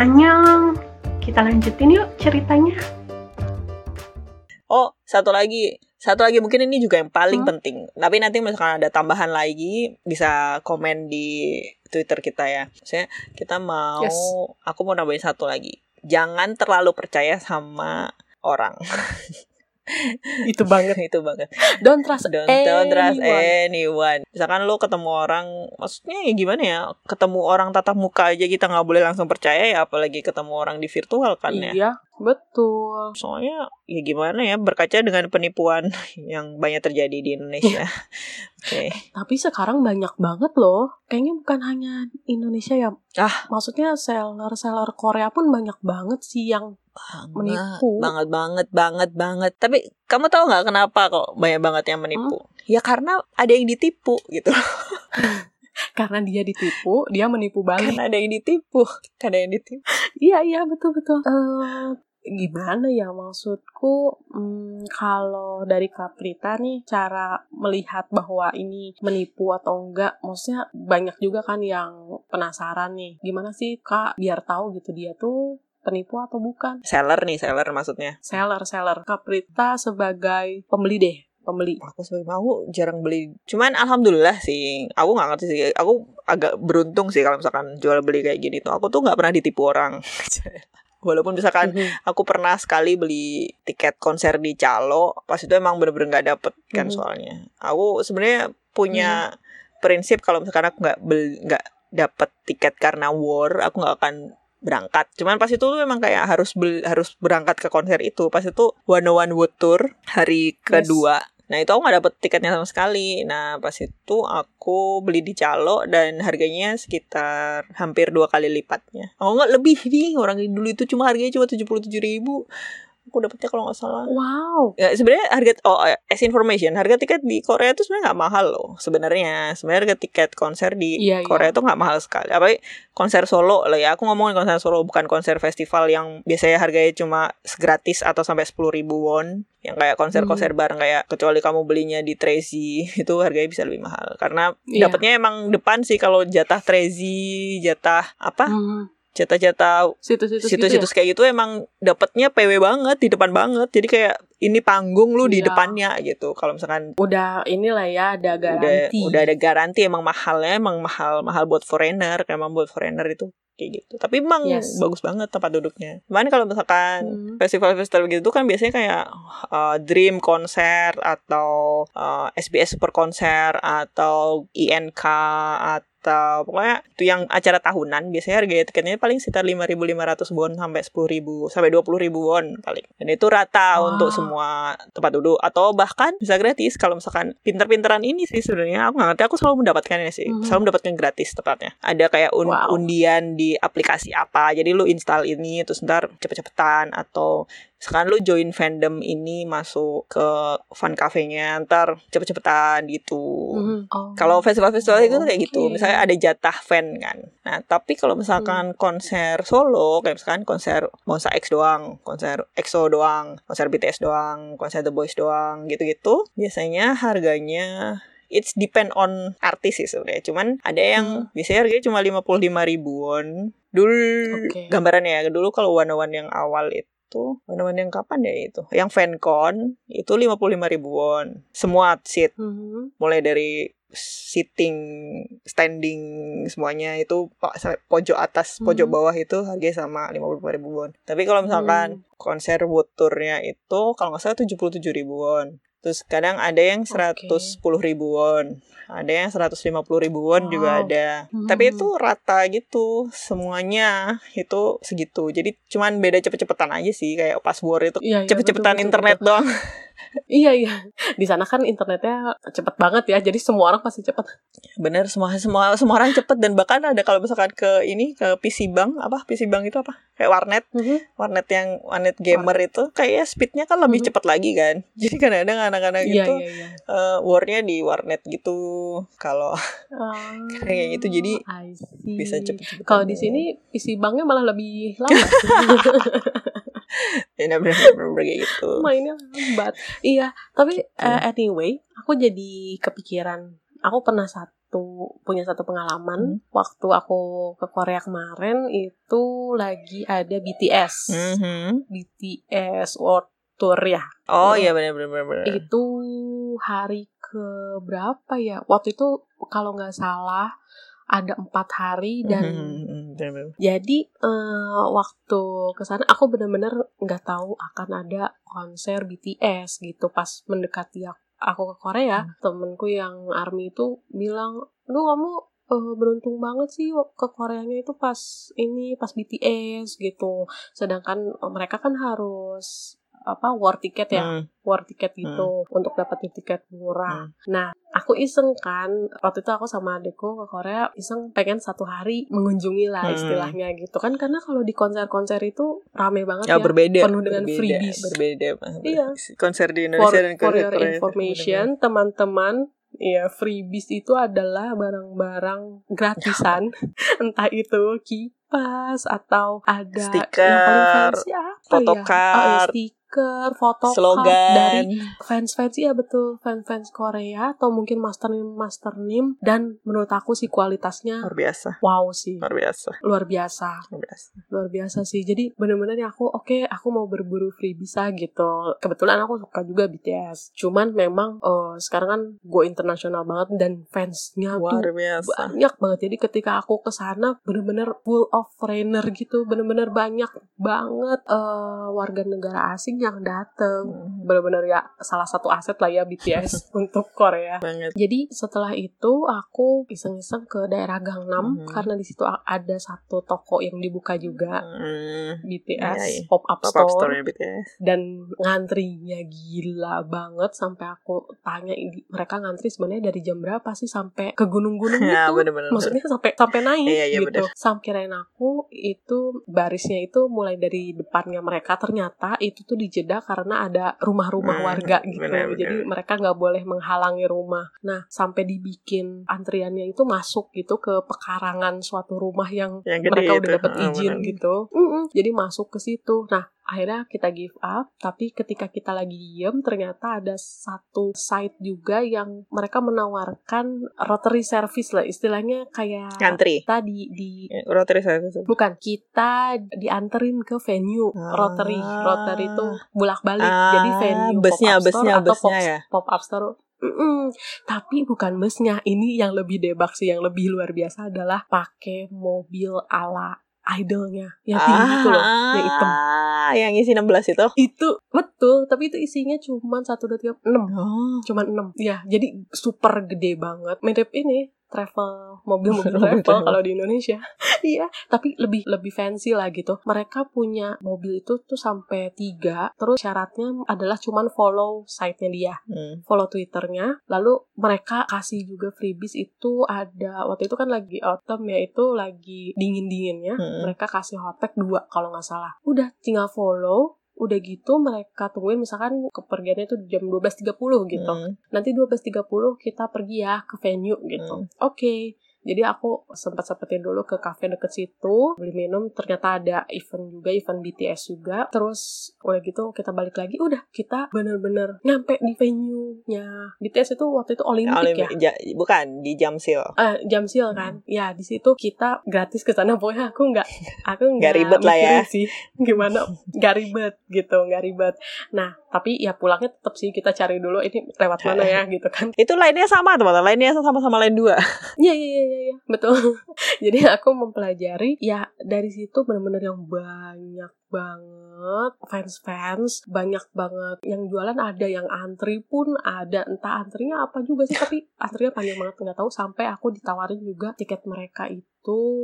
Anyang, kita lanjutin yuk ceritanya. Oh, satu lagi. Satu lagi mungkin ini juga yang paling Hmm. penting. Tapi nanti misalkan ada tambahan lagi bisa komen di Twitter kita ya. Maksudnya kita mau Yes. aku mau nambahin satu lagi. Jangan terlalu percaya sama orang. Itu banget. itu banget. Don't trust Don't, don't trust anyone. anyone. Misalkan lu ketemu orang, maksudnya ya gimana ya? Ketemu orang tatap muka aja kita nggak boleh langsung percaya ya, apalagi ketemu orang di virtual kan ya. Iya, betul. Soalnya ya gimana ya berkaca dengan penipuan yang banyak terjadi di Indonesia. Oke. Tapi sekarang banyak banget loh. Kayaknya bukan hanya Indonesia ya. Ah. Maksudnya seller-seller Korea pun banyak banget sih yang Menipu. Banget banget banget banget. Tapi kamu tahu nggak kenapa kok banyak banget yang menipu? Hmm? Ya karena ada yang ditipu gitu. karena dia ditipu, dia menipu balik. karena ada yang ditipu, karena yang ditipu. Iya, iya, betul betul. Eh, gimana ya maksudku hmm, kalau dari Kaprita nih cara melihat bahwa ini menipu atau enggak maksudnya banyak juga kan yang penasaran nih gimana sih kak biar tahu gitu dia tuh penipu atau bukan Seller nih, seller maksudnya. seller seller Kaprita sebagai pembeli deh pembeli Aku sebagai mau jarang beli. Cuman alhamdulillah sih, aku nggak ngerti sih. Aku agak beruntung sih kalau misalkan jual beli kayak gini tuh. Aku tuh nggak pernah ditipu orang. Walaupun misalkan Mhm. aku pernah sekali beli tiket konser di Calo, pas itu emang bener-bener nggak dapet kan Mhm. soalnya. Aku sebenarnya punya prinsip kalau misalkan aku nggak nggak dapet tiket karena war, aku nggak akan berangkat. Cuman pas itu tuh memang kayak harus bel- harus berangkat ke konser itu. Pas itu One One Wood Tour hari kedua. Nah itu aku nggak dapet tiketnya sama sekali. Nah pas itu aku beli di Calo dan harganya sekitar hampir dua kali lipatnya. Oh nggak lebih nih orang dulu itu cuma harganya cuma tujuh puluh ribu. Aku dapetnya kalau nggak salah. wow Ya sebenarnya harga oh as information harga tiket di Korea itu sebenarnya nggak mahal loh sebenarnya sebenarnya harga tiket konser di Iya, iya. Korea itu nggak mahal sekali apalagi konser solo lah ya aku ngomongin konser solo bukan konser festival yang biasanya harganya cuma gratis atau sampai sepuluh ribu won yang kayak konser-konser bareng kayak kecuali kamu belinya di Trazy itu harganya bisa lebih mahal karena Iya. dapatnya emang depan sih kalau jatah Trazy jatah apa Mhm. Jatah-jatah situs-situs gitu ya? situs-situs kayak gitu emang dapatnya PW banget di depan banget jadi kayak ini panggung lu di Iya. depannya gitu kalau misalkan udah inilah ya ada udah garansi udah ada garansi emang mahalnya emang mahal mahal buat foreigner kayak emang buat foreigner itu kayak gitu tapi emang Yes. bagus banget tempat duduknya cuman kalau misalkan Hmm. festival-festival gitu kan biasanya kayak uh, Dream konser atau uh, SBS Super konser atau INK atau pokoknya itu yang acara tahunan biasanya harga tiketnya paling sekitar 5.500 won sampai 10.000 sampai 20.000 won paling dan itu rata Wah. untuk semua tempat duduk atau bahkan bisa gratis kalau misalkan pinter-pinteran ini sih sebenarnya aku nggak ngerti aku selalu mendapatkannya sih Mhm. selalu mendapatkan gratis tepatnya ada kayak un- Wow. undian di aplikasi apa jadi lu install ini terus ntar cepet-cepetan atau misalkan lu join fandom ini masuk ke fan cafe-nya ntar cepet-cepetan gitu Mhm. Oh. kalau festival-festival itu tuh kayak gitu, Oke. misalnya ada jatah fan kan. Nah, tapi kalau misalkan konser solo, kayak misalkan konser Monsta X doang, konser EXO doang, konser BTS doang, konser The Boys doang, gitu-gitu, biasanya harganya It's depend on artis sih sebenarnya. Cuman ada yang Hmm. biasanya harganya cuma 55 ribu won. Dulu Oke. gambarannya ya, dulu kalau one one yang awal itu, one one yang kapan ya itu? Yang fancon itu 55 ribu won. Semua seat Mhm. mulai dari sitting, standing semuanya itu pak pojok atas, pojok Hmm. bawah itu harganya sama 55 ribu won. Tapi kalau misalkan konser wood tournya itu kalau nggak salah 77 ribu won. Terus kadang ada yang 110 ribu won, ada yang 150 ribu won juga Wow. ada. Hmm. Tapi itu rata gitu, semuanya itu segitu. Jadi cuman beda cepet-cepetan aja sih kayak pas war itu iya, cepet-cepetan betul, internet betul. doang. Iya iya. Di sana kan internetnya cepet banget ya. Jadi semua orang pasti cepet. Bener semua semua semua orang cepet dan bahkan ada kalau misalkan ke ini ke PC Bank apa PC Bank itu apa kayak warnet warnet yang warnet gamer itu kayaknya speednya kan lebih Mhm. cepat lagi kan jadi kadang-kadang anak-anak Iya gitu iya iya. eh, warnya di warnet gitu kalau Ah, Kayak gitu, jadi bisa cepet-cepet Kalau di sini isi banknya malah lebih lama. ya bener-bener kayak gitu Mainnya lambat. Iya, tapi eh, anyway, aku jadi kepikiran. Aku pernah satu punya satu pengalaman waktu aku ke Korea kemarin itu lagi ada BTS Mhm. BTS World Tour ya Oh iya benar benar benar. benar. itu hari ke berapa ya waktu itu kalau nggak salah ada empat hari dan Mhm, benar. jadi eh, waktu ke sana aku benar-benar nggak tahu akan ada konser BTS gitu. Pas mendekati aku, aku ke Korea temenku yang army itu bilang lu kamu eh, beruntung banget sih ke Koreanya itu pas ini pas BTS gitu. Sedangkan eh, mereka kan harus apa war ticket ya Hmm. war tiket gitu untuk dapetin tiket murah. Nah, aku iseng kan waktu itu aku sama adekku ke Korea iseng pengen satu hari mengunjungi lah Hmm. istilahnya gitu kan karena kalau di konser-konser itu rame banget Ya, ya, berbeda. penuh dengan berbeda, freebies. Berbeda. Iya. Konser di For, Indonesia dan for konser your Korea information, teman-teman, ya freebies itu adalah barang-barang gratisan, entah itu kipas atau ada Stiker, yang paling fancy apa ya? Oh, ya, photocard, stiker, photocard slogan. dari fans-fans iya betul fans-fans Korea atau mungkin master name master name dan menurut aku sih kualitasnya luar biasa. wow sih Luar biasa. luar biasa Luar biasa. luar biasa sih jadi bener-bener ya aku oke aku mau berburu free bisa gitu kebetulan aku suka juga BTS cuman memang eh, sekarang kan go internasional banget dan fansnya Luar tuh biasa. banyak banget jadi ketika aku ke sana bener-bener full of foreigner gitu bener-bener banyak banget eh, warga negara asing yang dateng Hmm, bener-bener ya salah satu aset lah ya BTS untuk Korea Banget. jadi setelah itu aku iseng-iseng ke daerah Gangnam Mhm. karena di situ ada satu toko yang dibuka juga Hmm. BTS Iya, iya. pop up Pop-up store, store BTS. dan ngantrinya gila banget sampai aku tanya mereka ngantri sebenarnya dari jam berapa sih sampai ke gunung-gunung Ya, itu bener-bener. maksudnya sampai sampai naik Iya, iya, gitu sampai kirain aku itu barisnya itu mulai dari depannya mereka ternyata itu tuh dijeda karena ada rumah-rumah Hmm, warga gitu bener-bener. jadi mereka nggak boleh menghalangi rumah nah sampai dibikin antriannya itu masuk gitu ke pekarangan suatu rumah yang Yang gede mereka udah itu. dapat Ah, izin bener. gitu Mm-mm. jadi masuk ke situ nah akhirnya kita give up tapi ketika kita lagi diem ternyata ada satu site juga yang mereka menawarkan rotary service lah istilahnya kayak kita di di Ya, Rotary itu. bukan kita dianterin ke venue Ah. rotary rotary itu bolak balik Ah, jadi venue busnya, pop-up store busnya, atau busnya pop, ya? pop up store Mm-mm. tapi bukan busnya ini yang lebih debak sih yang lebih luar biasa adalah pakai mobil ala idolnya yang tinggi itu loh yang hitam Ah, yang isi 16 itu. itu betul tapi itu isinya cuma satu dua tiga enam Oh. cuma enam ya jadi super gede banget mirip ini travel mobil-mobil Mobil travel travel. kalau di Indonesia iya tapi lebih lebih fancy lah gitu mereka punya mobil itu tuh sampai tiga terus syaratnya adalah cuman follow site-nya dia Hmm. follow twitternya lalu mereka kasih juga freebies itu ada waktu itu kan lagi autumn ya itu lagi dingin dinginnya Hmm. mereka kasih hotpack dua kalau nggak salah udah tinggal follow udah gitu mereka tungguin misalkan kepergiannya itu jam 12.30 gitu. Hmm. nanti 12.30 kita pergi ya ke venue gitu. Oke jadi aku sempat sempetin dulu ke cafe deket situ beli minum ternyata ada event juga event BTS juga terus udah gitu kita balik lagi udah kita bener-bener nyampe di venue nya BTS itu waktu itu Olimpik ya Olimpik. Ja- bukan di Jamsil. eh jam sil kan ya di situ kita gratis ke sana pokoknya aku nggak aku Nggak ribet lah ya. sih gimana nggak ribet gitu nggak ribet nah tapi ya pulangnya tetap sih kita cari dulu ini lewat mana ya gitu kan Itu lainnya sama teman-teman. Lainnya sama-sama lain dua. Iya iya iya iya betul. Jadi aku mempelajari ya dari situ benar-benar yang banyak banget fans-fans, banyak banget yang jualan ada yang antri pun ada. Entah antrinya apa juga sih tapi antrinya panjang banget nggak tahu. Sampai aku ditawarin juga tiket mereka itu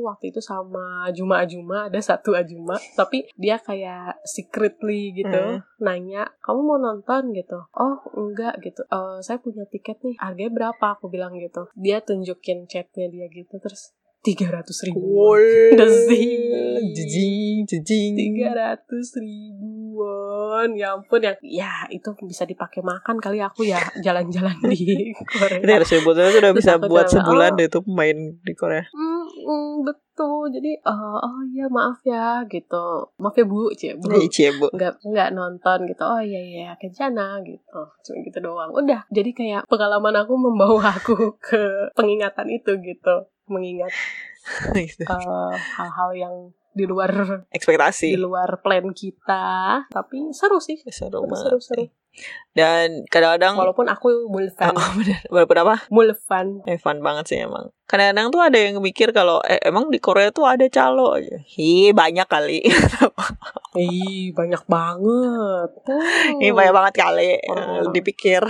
waktu itu sama Juma Ajuma ada satu Ajuma tapi dia kayak secretly gitu Hmm. nanya kamu mau nonton? gitu. Oh enggak gitu. "Eh, saya punya tiket nih harganya berapa? Aku bilang gitu. Dia tunjukin chatnya dia gitu terus tiga ratus ribu. Woi. Dezing. Tiga ratus ribuan. Ya ampun ya. Ya itu bisa dipakai makan kali aku ya jalan-jalan di Ini Korea harus sebutnya sudah bisa buat jalan, sebulan oh. deh tuh main di Korea. Hmm, hmm, betul. Jadi eh, oh iya maaf ya gitu. Maaf ya bu. Cie bu. Iya, Cie, Bu. nggak nggak nonton gitu. Oh iya iya kencana gitu. Cuma gitu doang. Udah jadi kayak pengalaman aku membawa aku ke pengingatan itu gitu mengingat Gitu. eh, hal-hal yang di luar Ekspektasi. di luar plan kita tapi seru sih Seru seru banget seru. Dan kadang-kadang walaupun aku mulfan Oh, bener. Walaupun apa? mulfan Eh, fun banget sih emang. Kadang-kadang tuh ada yang mikir kalau eh, emang di Korea tuh ada calo aja. Hi, banyak kali. ih banyak banget Ini banyak banget kali. Oh. Eh, Dipikir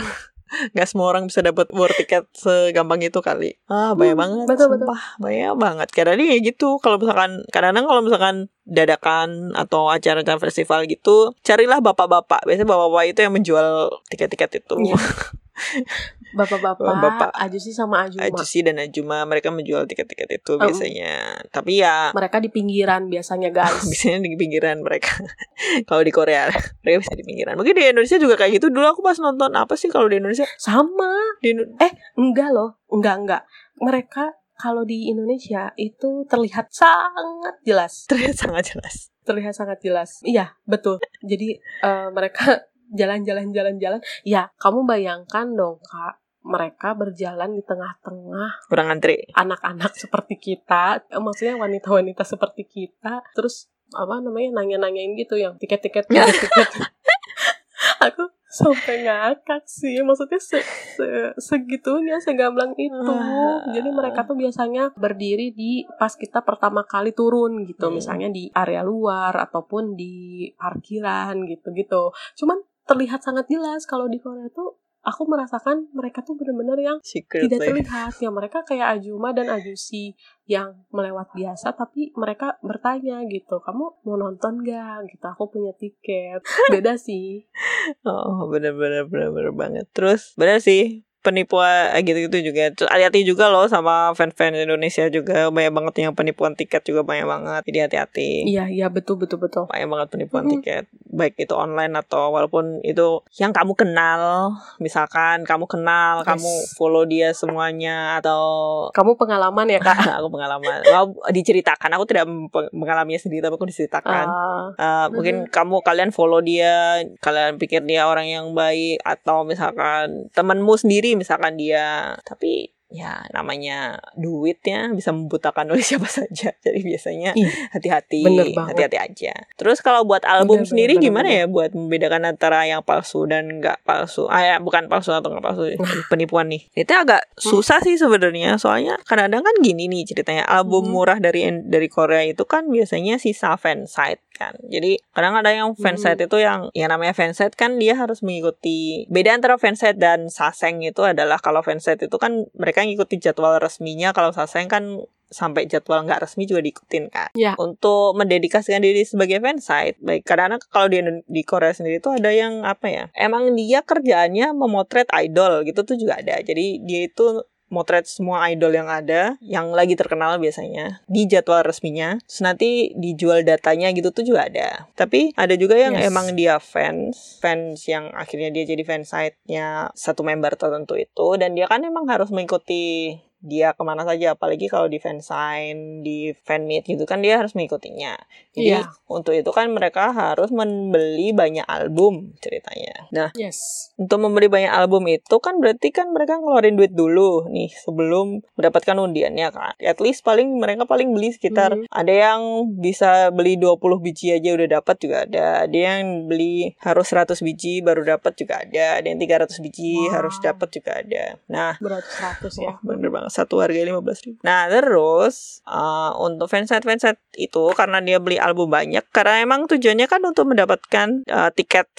nggak semua orang bisa dapat war tiket segampang itu kali. Ah, banyak Hmm, banget. betul, betul. sumpah. banyak banget. Kadang ya gitu. Kalau misalkan kadang-kadang kalau misalkan dadakan atau acara-acara festival gitu, carilah bapak-bapak. Biasanya bapak-bapak itu yang menjual tiket-tiket itu. Iya. bapak-bapak Bapak. Ajusi sama Ajuma Ajusi dan Ajuma mereka menjual tiket-tiket itu Oh. biasanya. Tapi ya mereka di pinggiran biasanya guys biasanya di pinggiran mereka. kalau di Korea mereka bisa di pinggiran. Mungkin di Indonesia juga kayak gitu. Dulu aku pas nonton apa sih kalau di Indonesia? sama Di Indo- enggak loh enggak enggak mereka kalau di Indonesia itu terlihat sangat jelas terlihat sangat jelas. terlihat sangat jelas iya betul jadi eh, mereka jalan-jalan jalan-jalan ya kamu bayangkan dong kak mereka berjalan di tengah-tengah Kurang antri. anak-anak seperti kita, eh, maksudnya wanita-wanita seperti kita, terus apa namanya nanya-nanyain gitu yang tiket-tiket tiket-tiket. Aku sampai ngakak sih, maksudnya se, se- segitunya segamblang itu. Ah. Jadi mereka tuh biasanya berdiri di pas kita pertama kali turun gitu, Hmm. misalnya di area luar ataupun di parkiran gitu-gitu. Cuman terlihat sangat jelas kalau di Korea tuh aku merasakan mereka tuh bener-bener yang Secret tidak terlihat. Ya mereka kayak Ajuma dan Ajusi yang melewat biasa tapi mereka bertanya gitu kamu mau nonton gak gitu aku punya tiket. Beda sih. Oh, bener-bener bener-bener banget. Terus bener sih penipuan eh, gitu-gitu juga. Hati-hati juga loh sama fan-fan Indonesia juga banyak banget yang penipuan tiket juga banyak banget. Jadi hati-hati. iya iya betul betul betul banyak banget penipuan Mm. tiket baik itu online atau walaupun itu yang kamu kenal misalkan kamu kenal Yes. kamu follow dia semuanya atau kamu pengalaman ya kak aku pengalaman Mau diceritakan aku tidak mengalaminya sendiri tapi aku diceritakan Ah, Uh, mungkin kamu kalian follow dia, kalian pikir dia orang yang baik atau misalkan temanmu sendiri misalkan dia, tapi ya namanya duit ya bisa membutakan oleh siapa saja. Jadi biasanya Iya. hati-hati, hati-hati aja. Terus kalau buat album Bener, sendiri bener, gimana bener. ya buat membedakan antara yang palsu dan nggak palsu? Ah ya, bukan palsu atau nggak palsu, penipuan nih. Itu agak susah sih sebenarnya. Soalnya kadang-kadang kan gini nih ceritanya. Album Hmm. murah dari dari Korea itu kan biasanya sisa fansite kan. Jadi kadang ada yang fansite itu yang yang namanya fansite kan dia harus mengikuti beda antara fansite dan saseng itu adalah kalau fansite itu kan mereka ngikuti jadwal resminya kalau saseng kan sampai jadwal nggak resmi juga diikutin kan. Ya. Untuk mendedikasikan diri sebagai fansite, baik karena kalau di di Korea sendiri tuh ada yang apa ya? Emang dia kerjaannya memotret idol gitu tuh juga ada. Jadi dia itu motret semua idol yang ada yang lagi terkenal biasanya di jadwal resminya. Terus nanti dijual datanya gitu tuh juga ada. Tapi ada juga yang Yes. emang dia fans fans yang akhirnya dia jadi fansite-nya satu member tertentu itu. Dan dia kan emang harus mengikuti dia ke mana saja apalagi kalau di fansign di fan meet gitu kan dia harus mengikutinya jadi Iya. untuk itu kan mereka harus membeli banyak album ceritanya nah yes untuk membeli banyak album itu kan berarti kan mereka ngeluarin duit dulu nih sebelum mendapatkan undiannya kan. At least paling mereka paling beli sekitar Mhm. ada yang bisa beli 20 biji aja udah dapat juga ada. Ada yang beli harus 100 biji baru dapat juga ada. Ada yang 300 biji Wow. harus dapat juga ada. Nah, beratus-ratus ya Wah, bener banget. Satu harga 15 ribu. Nah, terus uh, untuk fansite-fansite itu karena dia beli album banyak, karena emang tujuannya kan untuk mendapatkan uh, tiket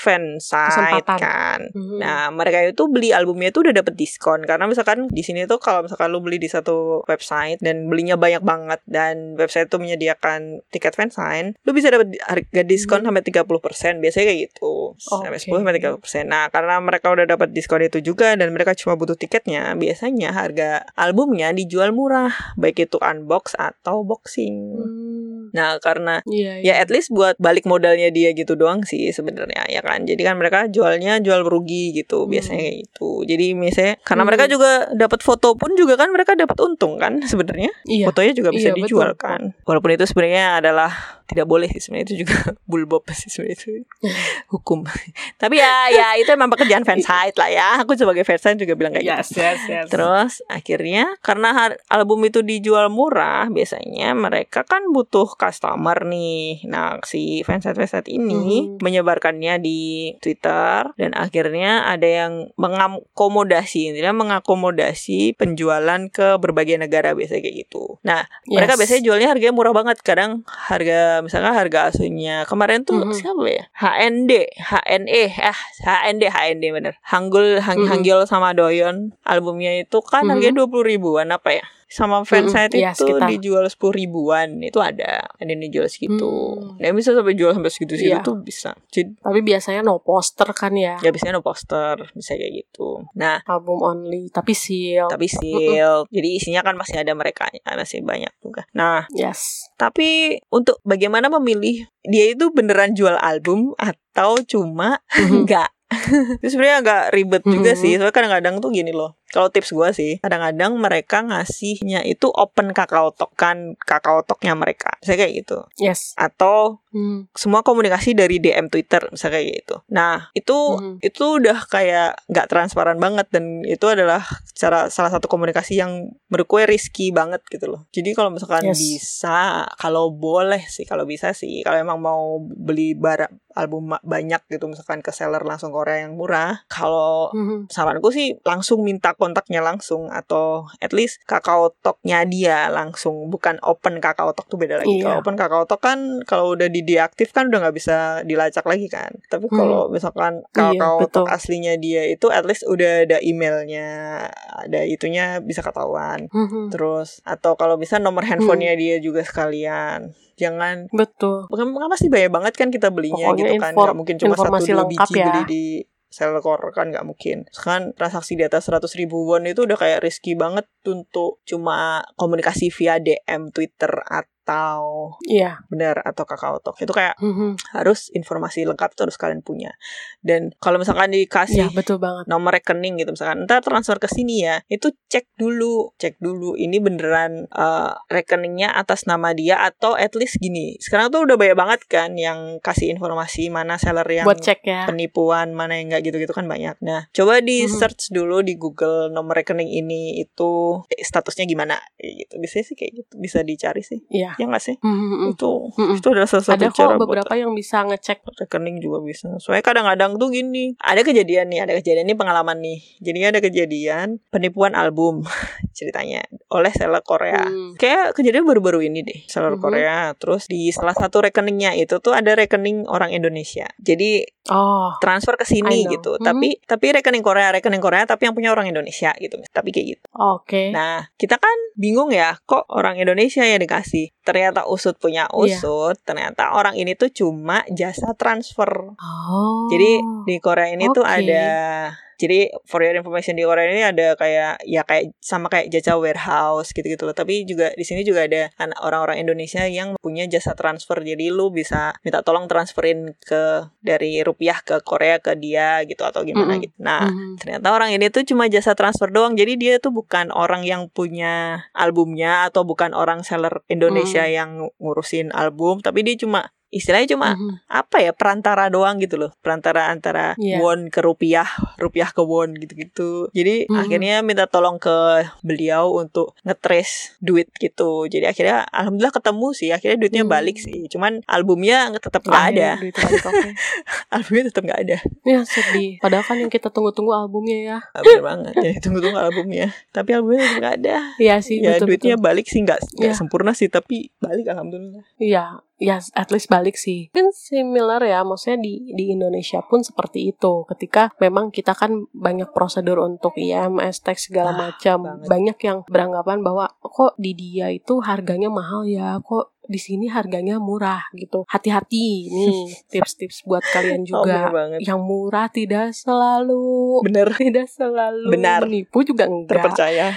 Kesempatan. kan. Mhm. Nah, mereka itu beli albumnya itu udah dapet diskon karena misalkan di sini tuh kalau misalkan lu beli di satu website dan belinya banyak banget dan website itu menyediakan tiket fansign, lu bisa dapat harga diskon Hmm. sampai 30%. Biasanya kayak gitu. Sampai Oke. 10 sampai 30%. Nah, karena mereka udah dapat diskon itu juga dan mereka cuma butuh tiketnya, biasanya harga albumnya dijual murah, baik itu unbox atau boxing. Hmm. Nah, karena Iya, ya at least buat balik modalnya dia gitu doang sih sebenarnya ya kan. Jadi kan mereka jualnya jual rugi gitu Hmm. biasanya kayak gitu. Jadi misalnya karena Hmm. mereka juga dapat foto pun juga kan mereka dapat untung kan sebenarnya. Iya. Fotonya juga bisa Iya, betul. dijual kan. Walaupun itu sebenarnya adalah tidak boleh sih sebenarnya itu juga bulbob sih sebenarnya itu hukum. Tapi ya ya itu emang pekerjaan fansite lah ya. Aku sebagai fansite juga bilang kayak gitu. Yes, yes, yes. Terus akhirnya karena album itu dijual murah, biasanya mereka kan butuh customer nih. Nah, si fansite-fansite ini Mhm. menyebarkannya di Twitter dan akhirnya ada yang mengakomodasi, intinya mengakomodasi penjualan ke berbagai negara biasanya kayak gitu. Nah, mereka Yes. biasanya jualnya harganya murah banget. Kadang harga misalnya harga aslinya kemarin tuh Mhm. siapa ya? HND, HNE, eh HND, HND bener. Hanggul, Hang, Mhm. Hanggil sama Doyon albumnya itu kan Mhm. harganya dua puluh ribuan apa ya? Sama fansite Mhm, iya, itu sekitar. dijual sepuluh ribuan itu ada, ada yang dijual segitu. Hmm. Nah, bisa sampai jual sampai segitu segitu Iya. tuh bisa. Jadi Tapi biasanya no poster kan ya. ya biasanya no poster, bisa kayak gitu. Nah, Album only, tapi seal. tapi seal. Jadi isinya kan masih ada mereka, masih banyak juga. Nah, Yes. Tapi untuk bagaimana memilih dia itu beneran jual album atau cuma Mhm. enggak? itu sebenarnya agak ribet juga Mhm. sih. Soalnya kadang-kadang tuh gini loh. Kalau tips gua sih, kadang-kadang mereka ngasihnya itu open kakao talk kan kakao talknya mereka. Saya kayak gitu. Yes. Atau Hmm. semua komunikasi dari DM Twitter misalnya kayak gitu. Nah, itu Mhm. itu udah kayak nggak transparan banget dan itu adalah cara salah satu komunikasi yang menurut gue risky banget gitu loh. Jadi kalau misalkan Yes. bisa, kalau boleh sih, kalau bisa sih, kalau emang mau beli barang album banyak gitu misalkan ke seller langsung Korea yang murah, kalau Mhm. saranku sih langsung minta kontaknya langsung atau at least kakao talknya dia langsung bukan open kakao talk tuh beda lagi Iya. kalau open kakao talk kan kalau udah di deaktif kan udah nggak bisa dilacak lagi kan tapi Hmm. kalau misalkan Iya, kakao betul. talk aslinya dia itu at least udah ada emailnya ada itunya bisa ketahuan Mhm. terus atau kalau bisa nomor Hmm. handphonenya dia juga sekalian jangan Betul. Bukan, bukan pasti banyak banget kan kita belinya Pokoknya gitu kan nggak mungkin cuma satu dua biji ya. beli di Selcor kan nggak mungkin. Kan transaksi di atas 100 ribu won itu udah kayak risky banget untuk cuma komunikasi via DM Twitter atau Iya. benar atau kakao talk itu kayak Mhm. harus informasi lengkap itu harus kalian punya dan kalau misalkan Iya, dikasih betul banget. nomor rekening gitu misalkan ntar transfer ke sini ya itu cek dulu cek dulu ini beneran eh, rekeningnya atas nama dia atau at least gini sekarang tuh udah banyak banget kan yang kasih informasi mana seller yang Buat cek ya. penipuan mana yang enggak gitu-gitu kan banyak nah coba di Mhm. search dulu di Google nomor rekening ini itu eh, statusnya gimana gitu bisa sih kayak gitu bisa dicari sih Iya. Ya nggak sih Mhm. itu Mhm. itu adalah salah satu Ada cara kok buat beberapa yang bisa ngecek. rekening juga bisa. Soalnya kadang-kadang tuh gini, ada kejadian nih, ada kejadian nih pengalaman nih. Jadi ada kejadian penipuan album ceritanya oleh seller Korea. Hmm. Kayak kejadian baru-baru ini deh, seller Mhm. Korea. Terus di salah satu rekeningnya itu tuh ada rekening orang Indonesia. Jadi Oh. transfer ke sini gitu. Mhm. Tapi tapi rekening Korea, rekening Korea tapi yang punya orang Indonesia gitu. Tapi kayak gitu. Oke. Nah, kita kan bingung ya, kok orang Indonesia yang dikasih? Ternyata usut punya Iya. usut, ternyata orang ini tuh cuma jasa transfer. Oh. Jadi di Korea ini tuh Oke. ada jadi for your information di Korea ini ada kayak ya kayak sama kayak jasa warehouse gitu-gitu loh. Tapi juga di sini juga ada an- orang-orang Indonesia yang punya jasa transfer. Jadi lu bisa minta tolong transferin ke dari rupiah ke Korea ke dia gitu atau gimana Mm-mm. gitu. Nah, Mhm. ternyata orang ini tuh cuma jasa transfer doang. Jadi dia tuh bukan orang yang punya albumnya atau bukan orang seller Indonesia Hmm. yang ngurusin album, tapi dia cuma istilahnya cuma Mhm. apa ya perantara doang gitu loh perantara antara Iya. won ke rupiah rupiah ke won gitu-gitu jadi Mhm. akhirnya minta tolong ke beliau untuk ngetrace duit gitu jadi akhirnya alhamdulillah ketemu sih akhirnya duitnya Hmm. balik sih cuman albumnya tetap nggak ada Akhirnya duit balik, oke. albumnya tetap nggak ada Ya sedih. Padahal kan yang kita tunggu-tunggu albumnya ya. Ah, bener banget jadi tunggu-tunggu albumnya tapi albumnya tetap nggak ada Iya sih. ya betul, duitnya betul. balik sih nggak nggak Iya. sempurna sih tapi balik alhamdulillah Iya, ya at least balik sih. Kan similar ya, maksudnya di di Indonesia pun seperti itu. Ketika memang kita kan banyak prosedur untuk IMS, tax segala Ah, macam. banget. Banyak yang beranggapan bahwa kok di dia itu harganya mahal ya, kok di sini harganya murah gitu. Hati-hati nih tips-tips buat kalian oh juga. banget Yang murah tidak selalu bener tidak selalu Benar. menipu juga enggak. terpercaya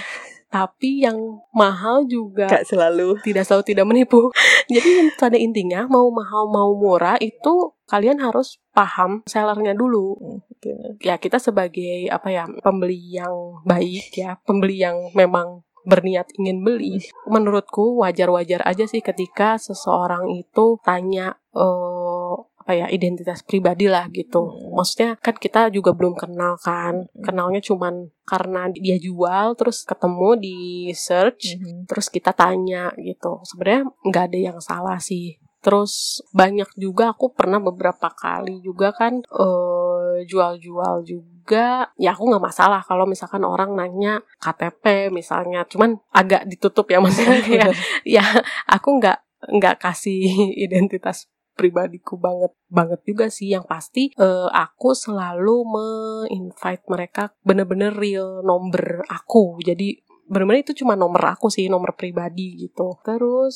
tapi yang mahal juga Gak selalu. tidak selalu tidak menipu. Jadi pada intinya mau mahal mau murah itu kalian harus paham sellernya dulu. Hmm. Ya kita sebagai apa ya pembeli yang baik ya, pembeli yang memang berniat ingin beli. Menurutku wajar-wajar aja sih ketika seseorang itu tanya eh apa ya identitas pribadi lah gitu. Hmm. Maksudnya kan kita juga belum kenal kan. Hmm. Kenalnya cuman karena dia jual terus ketemu di search Mhm. terus kita tanya gitu sebenarnya nggak ada yang salah sih terus banyak juga aku pernah beberapa kali juga kan eh, jual-jual juga ya aku nggak masalah kalau misalkan orang nanya KTP misalnya cuman agak ditutup ya maksudnya kayak ya aku nggak nggak kasih identitas pribadiku banget banget juga sih. Yang pasti eh, aku selalu me-invite mereka bener-bener real nomor aku. Jadi bener-bener itu cuma nomor aku sih nomor pribadi gitu. Terus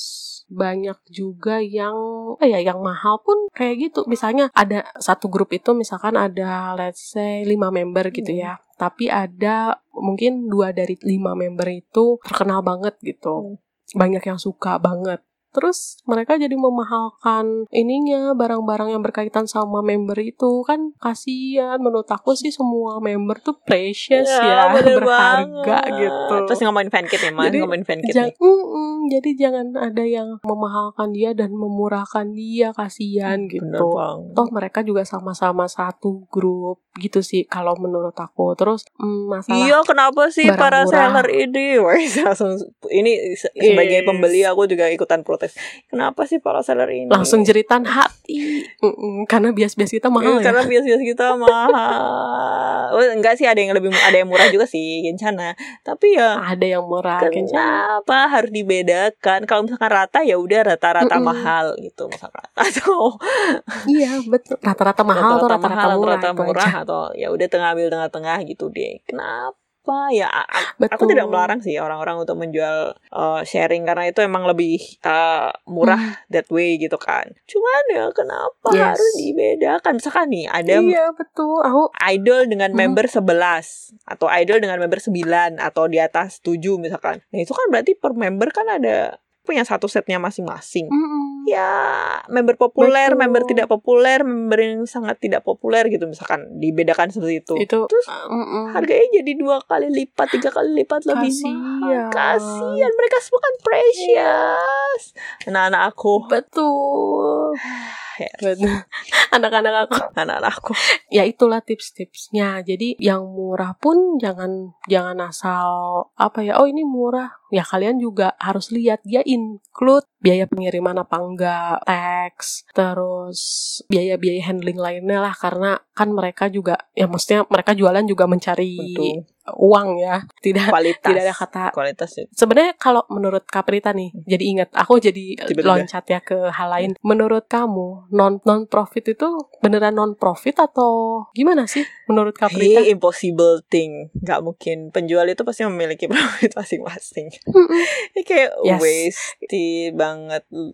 banyak juga yang apa ya yang mahal pun kayak gitu. Misalnya ada satu grup itu misalkan ada let's say 5 member gitu ya. Tapi ada mungkin dua dari lima member itu terkenal banget gitu. Banyak yang suka banget Terus mereka jadi memahalkan ininya barang-barang yang berkaitan sama member itu kan kasihan menurut aku sih semua member tuh precious ya, bener berharga banget. gitu. Terus ngomongin fankit ya, Mas. Jadi, ngomongin fankit Ja- nih. Mm-mm, jadi jangan ada yang memahalkan dia dan memurahkan dia kasihan Bener gitu. Toh mereka juga sama-sama satu grup gitu sih kalau menurut aku. Terus mm, masalah Iya, kenapa sih para murah. seller ini? Wah, langsung ini se- sebagai Yes. pembeli aku juga ikutan protes. Kenapa sih para seller ini? langsung jeritan hati karena bias-bias kita mahal ya. Karena bias-bias kita mahal. Oh, enggak sih ada yang lebih ada yang murah juga sih, Kencana. Tapi ya Ada yang murah Kencana. Kenapa harus dibedakan? Kalau misalkan rata ya udah rata-rata mahal gitu misalkan. Atau Iya betul. Rata-rata mahal atau rata-rata mahal, murah. rata-rata murah aja. atau ya udah tengah ambil tengah-tengah gitu deh. Kenapa? Ya a- a- aku Betul. tidak melarang sih orang-orang untuk menjual uh, sharing karena itu emang lebih uh, murah that way gitu kan. Cuman ya kenapa Yes. harus dibedakan? Misalkan nih ada Iya betul. Aku idol dengan Hmm. member 11 atau idol dengan member 9 atau di atas 7 misalkan. Nah, itu kan berarti per member kan ada punya satu setnya masing-masing. Ya, member populer, Betul. member tidak populer, member yang sangat tidak populer gitu misalkan dibedakan seperti itu. itu Terus mm-mm. harganya jadi dua kali lipat, tiga kali lipat lebih Kasian. mahal. Kasian, mereka semua kan precious. Anak-anak aku, betul. Betul. Anak-anak aku. anak-anak aku. Ya itulah tips-tipsnya. Jadi yang murah pun jangan jangan asal apa ya. Oh ini murah. Ya kalian juga harus lihat dia include biaya pengiriman apa enggak, tax, terus biaya-biaya handling lainnya lah karena kan mereka juga ya maksudnya mereka jualan juga mencari Betul. uang ya. Tidak Kualitas. tidak ada kata kualitas ya. Sebenarnya kalau menurut Kaprita nih, jadi ingat aku jadi Tiba-tiba. loncat ya ke hal lain. Menurut kamu non non profit itu beneran non profit atau gimana sih menurut Kaprita? Ini impossible thing. Nggak mungkin. Penjual itu pasti memiliki profit masing-masing. Ini kayak Yes. waste banget.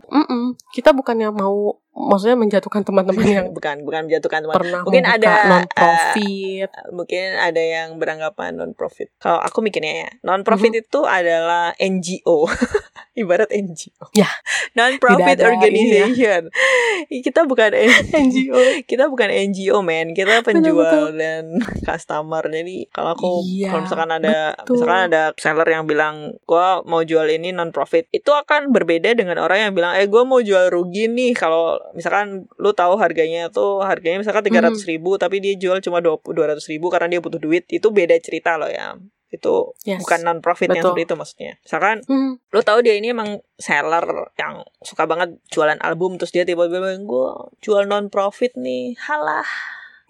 Mm-mm. Kita bukannya mau maksudnya menjatuhkan teman-teman yang bukan bukan menjatuhkan teman. pernah Mungkin ada, non profit. Mungkin ada yang beranggapan non profit. Kalau aku mikirnya ya, non profit itu adalah NGO. Ibarat NGO. Ya. Non profit ada organization. Kita bukan NGO. kita bukan NGO men kita Betul, penjual dan customer jadi kalau aku Iya, kalau misalkan ada betul. misalkan ada seller yang bilang gua mau jual ini non profit itu akan berbeda dengan orang yang bilang eh gua mau jual rugi nih kalau misalkan lu tahu harganya tuh harganya misalkan tiga ratus ribu tapi dia jual cuma dua ratus ribu karena dia butuh duit itu beda cerita loh ya. Itu Yes. bukan non profit yang seperti itu maksudnya. Misalkan Hmm. lu tahu dia ini emang seller yang suka banget jualan album terus dia tiba-tiba bilang gue jual non profit nih. Halah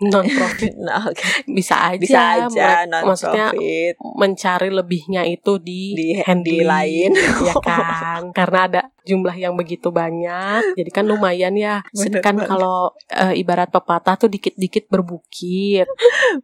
Non profit nah oke. Bisa aja. bisa aja non Maksudnya profit mencari lebihnya itu di Di- handling, lain. ya kan? Karena ada jumlah yang begitu banyak jadi kan lumayan ya. Bener kan kalau eh, ibarat pepatah tuh dikit-dikit berbukit.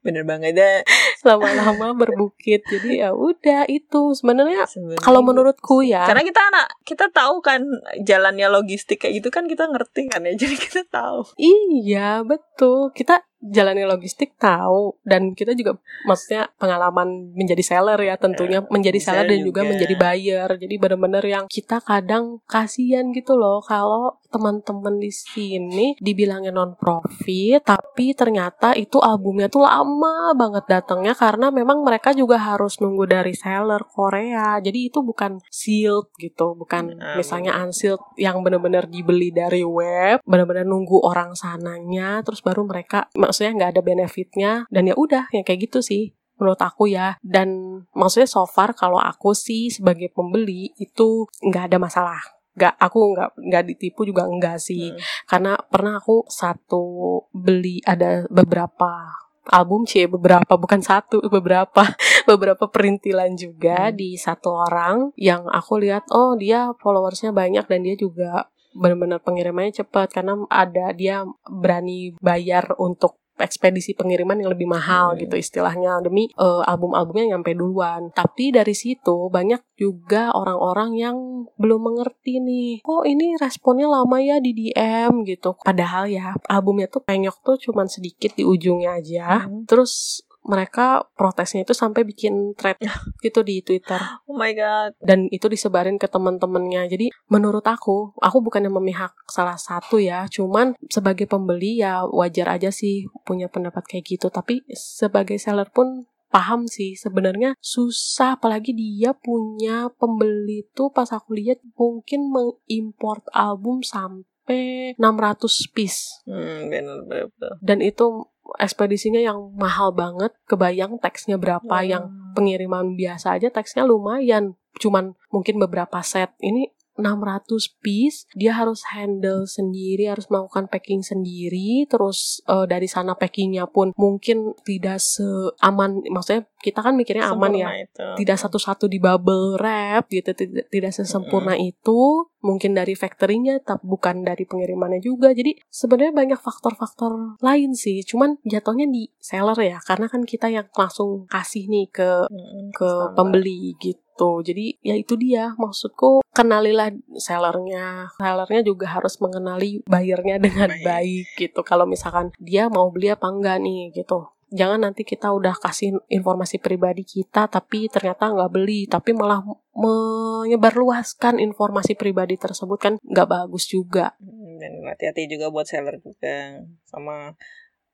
Bener banget. Deh lama-lama berbukit jadi ya udah itu. Sebenarnya Sebenarnya kalau menurutku ya karena kita anak kita tahu kan jalannya logistik kayak gitu kan kita ngerti kan ya. Jadi kita tahu. Iya betul. Kita jalannya logistik tahu dan kita juga maksudnya pengalaman menjadi seller ya tentunya menjadi seller dan juga. juga. menjadi buyer jadi benar-benar yang kita kadang kasihan gitu loh kalau teman-teman di sini dibilangnya non profit tapi ternyata itu albumnya tuh lama banget datangnya karena memang mereka juga harus nunggu dari seller Korea. Jadi itu bukan sealed gitu bukan Nah, misalnya unsealed yang benar-benar dibeli dari web benar-benar nunggu orang sananya terus baru mereka maksudnya nggak ada benefitnya dan ya udah yang kayak gitu sih menurut aku ya. Dan maksudnya so far kalau aku sih sebagai pembeli itu nggak ada masalah nggak aku nggak nggak ditipu juga enggak sih Hmm. karena pernah aku satu beli ada beberapa album C beberapa bukan satu beberapa beberapa perintilan juga Hmm. di satu orang yang aku lihat oh dia followersnya banyak dan dia juga benar-benar pengirimannya cepat karena ada dia berani bayar untuk ekspedisi pengiriman yang lebih mahal Hmm. gitu istilahnya demi eh, album-albumnya nyampe duluan. Tapi dari situ banyak juga orang-orang yang belum mengerti nih. Oh ini responnya lama ya di DM gitu. Padahal ya albumnya tuh penyok tuh cuman sedikit di ujungnya aja. Hmm. Terus mereka protesnya itu sampai bikin thread gitu di Twitter Oh my god. dan itu disebarin ke teman-temannya. Jadi menurut aku, aku bukannya memihak salah satu ya, cuman sebagai pembeli ya wajar aja sih punya pendapat kayak gitu. Tapi sebagai seller pun paham sih sebenarnya susah apalagi dia punya pembeli tuh pas aku lihat mungkin mengimport album sampai 600 piece Hmm, benar benar. benar. dan itu ekspedisinya yang mahal banget kebayang teksnya berapa yang pengiriman biasa aja teksnya lumayan. Cuman mungkin beberapa set ini 600 piece dia harus handle sendiri harus melakukan packing sendiri. Terus eh, dari sana packingnya pun mungkin tidak seaman maksudnya kita kan mikirnya aman ya. Sempurna itu. tidak satu-satu di bubble wrap gitu tidak, tidak sesempurna itu. Mungkin dari factory-nya tapi bukan dari pengirimannya juga. Jadi sebenarnya banyak faktor-faktor lain sih. Cuman jatuhnya di seller ya karena kan kita yang langsung kasih nih ke Mm, ke standar. pembeli gitu jadi ya itu dia. Maksudku kenalilah sellernya. Sellernya juga harus mengenali buyernya dengan Baik. baik gitu. Kalau misalkan dia mau beli apa enggak nih gitu. Jangan nanti kita udah kasih informasi pribadi kita tapi ternyata nggak beli tapi malah menyebarluaskan informasi pribadi tersebut kan nggak bagus juga. Hmm, dan hati-hati juga buat seller juga. Sama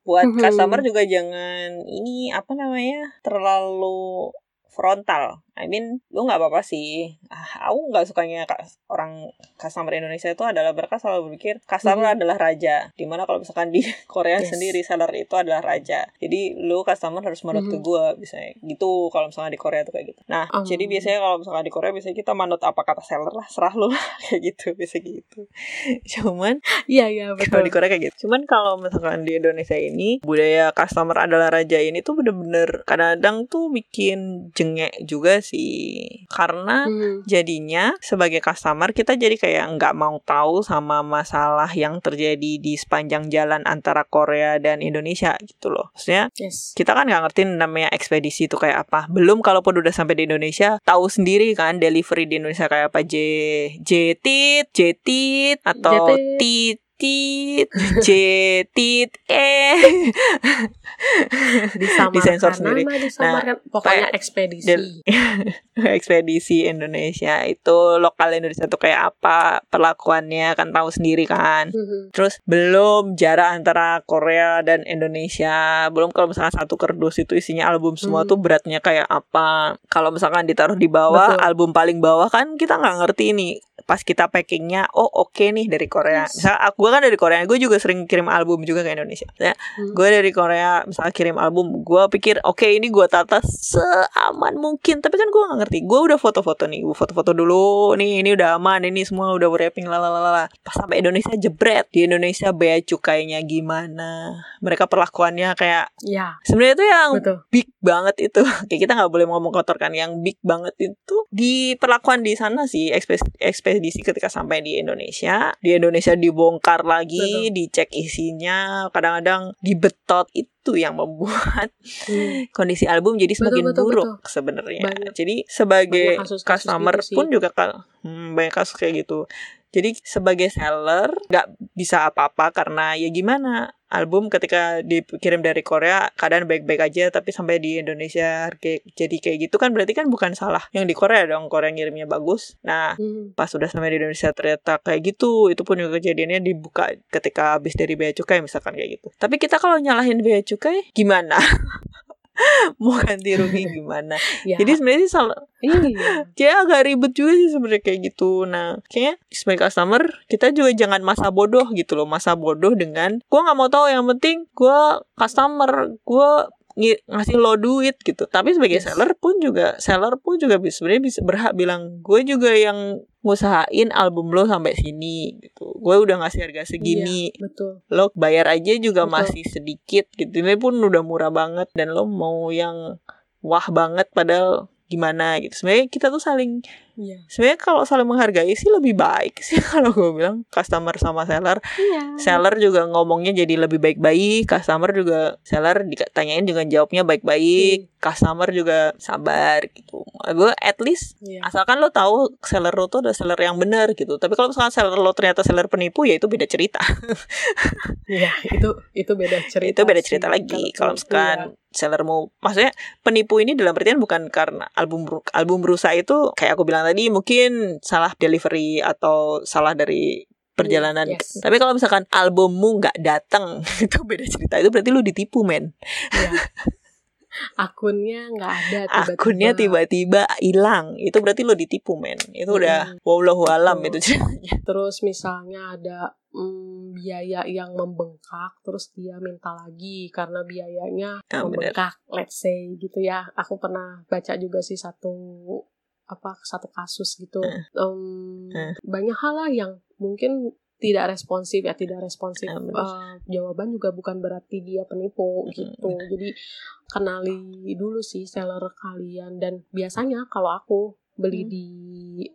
buat Mhm. customer juga jangan ini apa namanya terlalu frontal. I mean, lu nggak apa-apa sih. Ah, aku nggak sukanya ka- orang customer Indonesia itu adalah mereka selalu berpikir customer Mhm. adalah raja. Di mana kalau misalkan di Korea Yes. sendiri seller itu adalah raja. Jadi lu customer harus manut ke Mhm. gua misalnya. Gitu kalau misalnya di Korea tuh kayak gitu. Nah, Um. jadi biasanya kalau misalkan di Korea biasanya kita manut apa kata seller lah, serah lu lah kayak gitu, bisa gitu. Cuman iya iya kalau betul di Korea kayak gitu. Cuman kalau misalkan di Indonesia ini budaya customer adalah raja ini tuh bener-bener kadang-kadang tuh bikin jengek juga sih. Karena Hmm. jadinya sebagai customer kita jadi kayak nggak mau tahu sama masalah yang terjadi di sepanjang jalan antara Korea dan Indonesia gitu loh. Maksudnya yes kita kan nggak ngerti namanya ekspedisi itu kayak apa. Belum kalaupun udah sampai di Indonesia, tahu sendiri kan delivery di Indonesia kayak apa J Jetit, Jetit atau Jetit. Titit, Jetit, eh disamarkan Disensor sendiri. nama disamarkan pokoknya ekspedisi ekspedisi Indonesia itu lokal Indonesia tuh kayak apa perlakuannya kan tahu sendiri kan. Mhm. Terus belum jarak antara Korea dan Indonesia. Belum kalau misalkan satu kardus itu isinya album semua Hmm. tuh beratnya kayak apa. Kalau misalkan ditaruh di bawah, Betul. album paling bawah kan kita nggak ngerti nih. Pas kita packingnya, oh oke nih dari Korea. Yes. Misal aku kan dari Korea, gue juga sering kirim album juga ke Indonesia. Misalnya, Hmm. gue dari Korea, misalnya kirim album, gue pikir oke ini gue tata seaman mungkin. Tapi kan gue nggak ngerti. Gue udah foto-foto nih, gue foto-foto dulu. Nih ini udah aman, ini semua udah wrapping lalalala. Pas sampai Indonesia jebret. Di Indonesia bea cukainya gimana? Mereka perlakuannya kayak ya sebenarnya itu yang betul big banget itu. Kayak kita nggak boleh ngomong kotor kan. Yang big banget itu di perlakuan di sana sih ekspedisi, ekspedisi ketika sampai di Indonesia. Di Indonesia dibongkar lagi, Betul. dicek isinya, kadang-kadang dibetot itu yang membuat Hmm. kondisi album jadi semakin betul, buruk betul. sebenarnya. Banyak. Jadi sebagai Banyak kasus-kasus customer gitu sih. pun juga kan hmm, banyak kasus kayak gitu. Jadi sebagai seller nggak bisa apa-apa karena ya gimana album ketika dikirim dari Korea keadaan baik-baik aja tapi sampai di Indonesia kayak jadi kayak gitu kan berarti kan bukan salah yang di Korea dong Korea ngirimnya bagus. Nah Hmm. pas sudah sampai di Indonesia ternyata kayak gitu itu pun juga kejadiannya dibuka ketika habis dari bea cukai misalkan kayak gitu. Tapi kita kalau nyalahin bea cukai gimana mau ganti rugi gimana Ya, jadi sebenarnya sih salah iya. kayak agak ribet juga sih sebenarnya kayak gitu. Nah, kayaknya sebagai customer kita juga jangan masa bodoh gitu loh, masa bodoh dengan gua nggak mau tahu yang penting gua customer, ngi- ngasih lo duit gitu. Tapi sebagai Yes. seller pun juga seller pun juga sebenarnya bisa berhak bilang gue juga yang ngusahain album lo sampai sini gitu. Gue udah ngasih harga segini Iya, betul. lo bayar aja juga Betul. masih sedikit gitu ini pun udah murah banget dan lo mau yang wah banget padahal gimana gitu sebenarnya kita tuh saling Iya. sebenarnya kalau saling menghargai sih lebih baik sih kalau gue bilang customer sama seller Iya. seller juga ngomongnya jadi lebih baik-baik customer juga seller ditanyain juga jawabnya baik-baik customer juga sabar gitu gue at least Iya. asalkan lo tahu seller lo tuh ada seller yang benar gitu tapi kalau misalkan seller lo ternyata seller penipu ya itu beda cerita Iya, itu itu beda cerita. itu beda sih. cerita lagi kalau iya. misalkan seller mau maksudnya penipu ini dalam artian bukan karena album album rusak itu kayak aku bilang tadi mungkin salah delivery atau salah dari perjalanan Yes. tapi kalau misalkan albummu nggak datang itu beda cerita itu berarti lu ditipu men Iya. Akunnya nggak ada tiba-tiba. akunnya tiba-tiba hilang itu berarti lu ditipu men itu udah wallahu alam itu ceritanya Terus misalnya ada mm, biaya yang membengkak, terus dia minta lagi karena biayanya Ah, bener. membengkak, let's say gitu ya. Aku pernah baca juga sih satu apa satu kasus gitu. Hmm. Em, Hmm. Banyak hal lah yang mungkin tidak responsif ya tidak responsif. Eh, jawaban juga bukan berarti dia penipu gitu jadi kenali dulu sih seller kalian dan biasanya kalau aku beli Hmm. di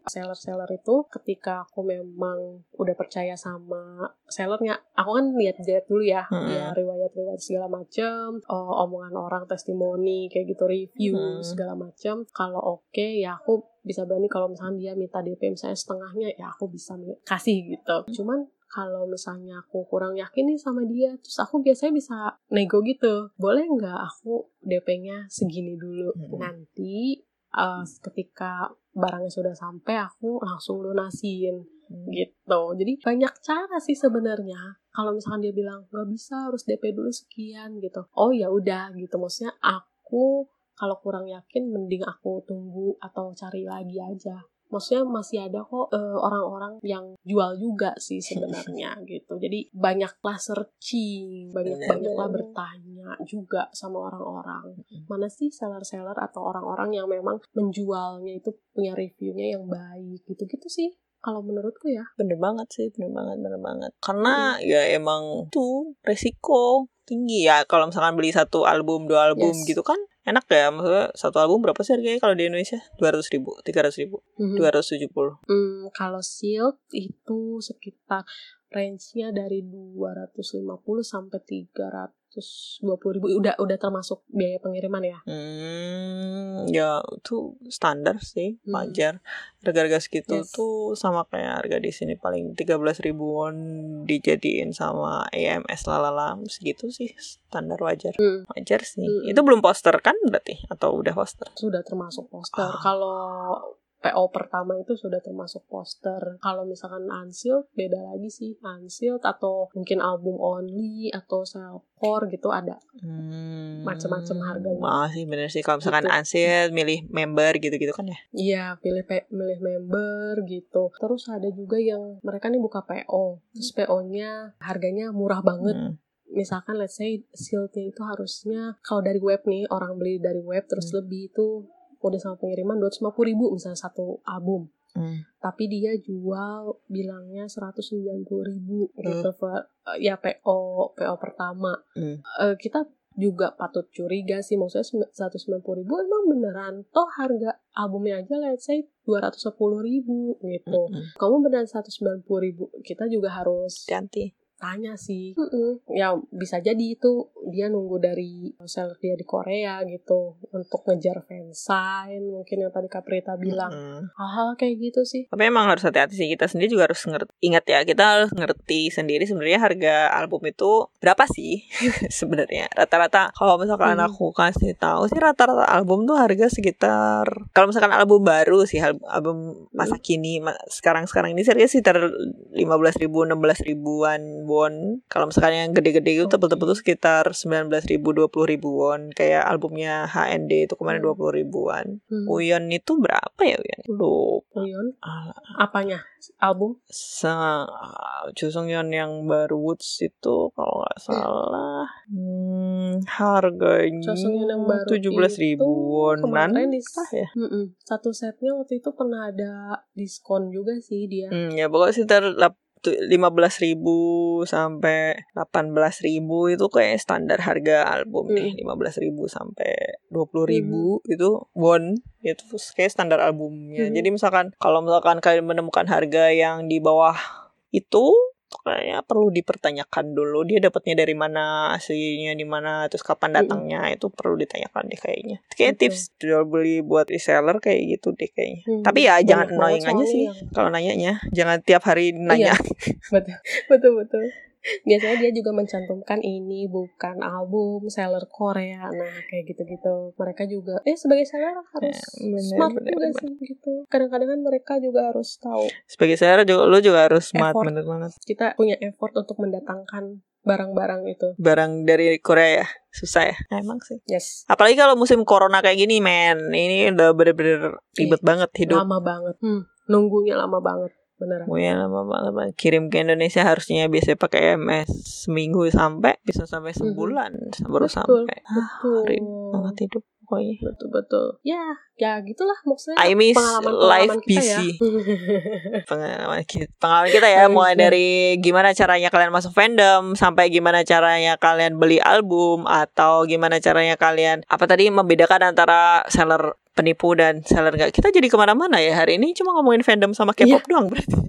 seller-seller itu ketika aku memang udah percaya sama sellernya aku kan lihat-lihat dulu ya Hmm. ya riwayat-riwayat segala macam eh, omongan orang testimoni kayak gitu review Hmm. segala macam kalau oke ya aku bisa berani kalau misalnya dia minta DP misalnya setengahnya ya aku bisa kasih gitu cuman kalau misalnya aku kurang yakin nih sama dia terus aku biasanya bisa nego gitu boleh nggak aku DP-nya segini dulu Hmm. nanti eh, ketika barangnya sudah sampai aku langsung lunasin gitu. Jadi banyak cara sih sebenarnya. Kalau misalkan dia bilang nggak bisa harus DP dulu sekian gitu. Oh ya udah gitu. Maksudnya aku kalau kurang yakin mending aku tunggu atau cari lagi aja maksudnya masih ada kok eh, orang-orang yang jual juga sih sebenarnya gitu. Jadi banyaklah searching banyak banyaklah bertanya juga sama orang-orang. Mana sih seller-seller atau orang-orang yang memang menjualnya itu punya reviewnya yang baik gitu-gitu sih kalau menurutku ya. Bener banget sih bener banget bener banget. Karena ya emang tuh resiko tinggi ya kalau misalkan beli satu album dua album Yes. gitu kan enak ya maksudnya satu album berapa sih harganya kalau di Indonesia dua ratus ribu tiga ratus ribu Mhm. dua ratus tujuh puluh Hmm, kalau silk itu sekitar range-nya dari 250 sampai 320 ribu udah udah termasuk biaya pengiriman ya hmm ya itu standar sih Hmm. wajar harga-harga segitu Yes. tuh sama kayak harga di sini paling tiga belas ribuan dijadiin sama EMS lalala segitu sih standar wajar Hmm. wajar sih Hmm. itu belum poster kan berarti atau udah poster sudah termasuk poster Ah. kalau PO pertama itu sudah termasuk poster. Kalau misalkan unsealed beda lagi sih unsealed atau mungkin album only atau self-core gitu ada. Hmm, Macem-macem harganya. Wah sih bener sih kalau misalkan Gitu. unsealed milih member gitu-gitu kan ya. Iya, pilih milih member gitu. Terus ada juga yang mereka nih buka PO. Terus PO-nya harganya murah banget. Hmm. Misalkan let's say shieldnya itu harusnya kalau dari web nih orang beli dari web terus Hmm. lebih itu udah sama pengiriman 250 ribu misalnya satu album. Hmm. Tapi dia jual bilangnya 190 ribu Hmm. gitu. Eh, Ya PO PO pertama. Hmm. Eh, kita juga patut curiga sih maksudnya sem- 190 ribu emang beneran toh harga albumnya aja let's say 210 ribu gitu Hmm. kamu beneran 190 ribu kita juga harus Hati-hati. Tanya sih Mm-mm. ya bisa jadi itu dia nunggu dari seller dia di Korea gitu untuk ngejar fansign mungkin yang tadi Kaprita bilang Mm. hal-hal kayak gitu sih Tapi emang harus hati-hati sih kita sendiri juga harus ngerti. Ingat ya, kita harus ngerti sendiri sebenarnya harga album itu berapa sih sebenarnya. Rata-rata kalau misalkan Hmm. aku kasih tahu sih rata-rata album tuh harga sekitar kalau misalkan album baru sih al- album masa kini ma- sekarang-sekarang ini serius sekitar 15 ribu 16 ribuan won. Kalau misalkan yang gede-gede itu Oke. tebel-tebel tuh sekitar 19 ribu 20 ribu won. Kayak albumnya HND itu kemarin Hmm. 20 ribuan. hmm. Uyon itu berapa ya Uyon? Lupa. Uyon, Ah, apanya album sa Jusungyeon yang baru Woods itu kalau nggak salah hmm, harganya yang baru tujuh belas itu ribuan kemarin di ya Mm-mm. satu setnya waktu itu pernah ada diskon juga sih dia hmm, ya pokoknya sekitar lima belas ribu sampai delapan belas ribu itu kayak standar harga album nih Hmm. lima belas ribu sampai dua puluh ribu itu won itu kayak standar albumnya Hmm. jadi misalkan kalau misalkan kalian menemukan harga yang di bawah itu kayaknya perlu dipertanyakan dulu dia dapatnya dari mana aslinya di mana terus kapan datangnya itu perlu ditanyakan deh kayaknya. Kayak Betul. tips jual beli buat reseller kayak gitu deh kayaknya. Hmm, tapi ya banyak jangan annoying aja sih yang- kalau nanyanya. Jangan tiap hari nanya. betul. Betul betul biasanya dia juga mencantumkan ini bukan album seller Korea. Nah kayak gitu-gitu. Mereka juga eh sebagai seller harus Ya, bener, smart bener, juga bener. sih gitu. Kadang-kadang kan mereka juga harus tahu sebagai seller juga lo juga harus smart Effort. bener banget. Kita punya effort untuk mendatangkan barang-barang itu. Barang dari Korea ya? Susah ya? Nah, emang sih. Yes. Apalagi kalau musim corona kayak gini men. Ini udah bener-bener ribet banget hidup. Lama banget. Hmm, nunggunya lama banget beneran Oh ya lama banget kirim ke Indonesia harusnya biasa pakai MS seminggu sampai bisa sampai Mhm. sebulan baru betul sampai. Ah, betul. ribet banget hidup pokoknya. Betul betul. Ya ya gitulah maksudnya I miss pengalaman live pengalaman kita busy. Ya pengalaman kita, pengalaman kita ya mulai dari gimana caranya kalian masuk fandom sampai gimana caranya kalian beli album atau gimana caranya kalian apa tadi membedakan antara seller penipu dan seller enggak kita jadi ke mana-mana ya hari ini cuma ngomongin fandom sama K-pop doang berarti.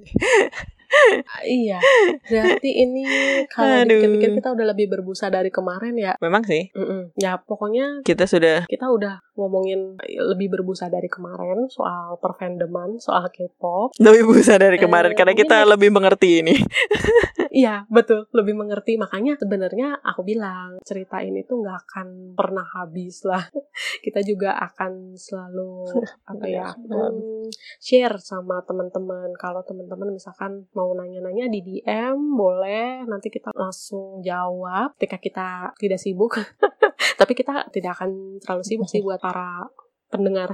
Iya. Berarti ini kalau dipikir-pikir kita udah lebih berbusa dari kemarin ya. Memang sih. Mm-mm. ya pokoknya kita sudah kita udah ngomongin lebih berbusa dari kemarin soal perfandoman soal K-pop. Lebih besar dari Eh, kemarin karena mungkin kita next- lebih mengerti ini Iya betul. Lebih mengerti. Makanya sebenarnya aku bilang cerita ini tuh nggak akan pernah habis lah. Kita juga akan selalu apa ya hmm, share sama teman-teman. Kalau teman-teman misalkan mau nanya-nanya di DM boleh. Nanti kita langsung jawab. Ketika kita tidak sibuk. Tapi kita tidak akan terlalu sibuk sih buat para pendengar.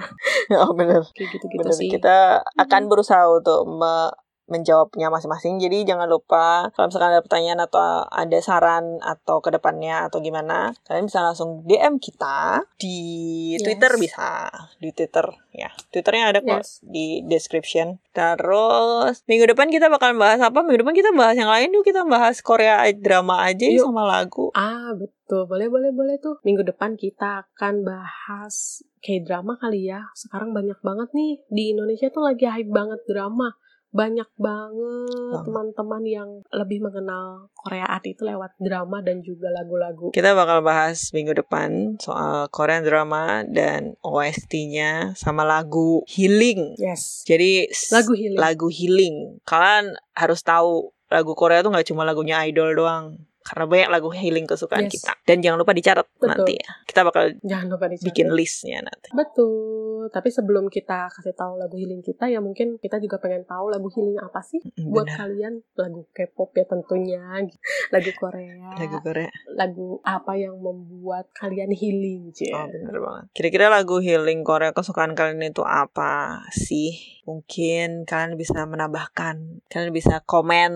Oh benar kayak gitu-gitu sih. Kita akan berusaha untuk me- menjawabnya masing-masing. Jadi jangan lupa kalau misalkan ada pertanyaan atau ada saran atau ke depannya atau gimana, kalian bisa langsung DM kita di Yes. Twitter bisa di Twitter ya. Twitternya ada kok Yes. di description. Terus minggu depan kita bakalan bahas apa? Minggu depan kita bahas yang lain yuk kita bahas Korea drama aja Yuk. sama lagu. Ah, betul. Boleh, boleh, boleh tuh. Minggu depan kita akan bahas K-drama kali ya. Sekarang banyak banget nih. Di Indonesia tuh lagi hype banget drama. Banyak banget teman-teman yang lebih mengenal Korea Art itu lewat drama dan juga lagu-lagu. Kita bakal bahas minggu depan soal Korean drama dan OST-nya sama lagu Healing. Yes. Jadi Lagu healing. lagu healing. Kalian harus tahu lagu Korea tuh nggak cuma lagunya idol doang. Karena banyak lagu healing kesukaan Yes. kita. Dan jangan lupa dicatat Betul. nanti ya. Kita bakal Jangan lupa dicatat. bikin listnya nanti. Betul. Tapi sebelum kita kasih tahu lagu healing kita, ya mungkin kita juga pengen tahu lagu healing apa sih Mm, buat benar. kalian. Lagu K-pop ya tentunya, lagu Korea, Lagu Korea. lagu apa yang membuat kalian healing, Cie. Oh, bener banget. Kira-kira lagu healing Korea kesukaan kalian itu apa sih? Mungkin kalian bisa menambahkan. Kalian bisa komen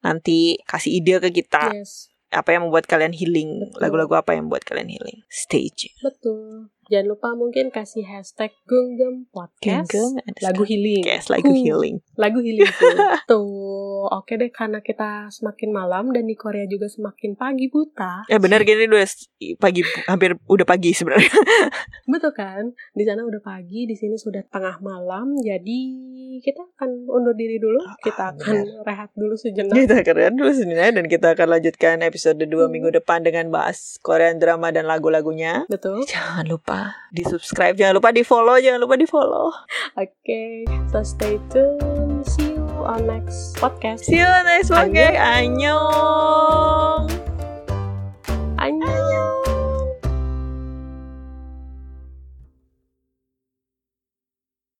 nanti kasih ide ke kita. Yes, Apa yang membuat kalian healing? Lagu-lagu apa yang membuat kalian healing? Stage. betul. Jangan lupa mungkin kasih hashtag Gunggem Podcast Genggam, lagu healing. Yes, lagu healing. Lagu healing tuh. oke deh karena kita semakin malam dan di Korea juga semakin pagi buta. Ya benar gini udah pagi hampir udah pagi sebenarnya. Betul kan? Di sana udah pagi, di sini sudah tengah malam. Jadi kita akan undur diri dulu. Kita akan rehat dulu sejenak. kita keren dulu sebenarnya dan kita akan lanjutkan episode 2 Hmm. minggu depan dengan bahas Korean drama dan lagu-lagunya. Betul. Jangan lupa di subscribe, jangan lupa di follow, jangan lupa di follow. Oke, okay, so stay tuned. See you on next podcast. See you next podcast. Annyeong. Annyeong.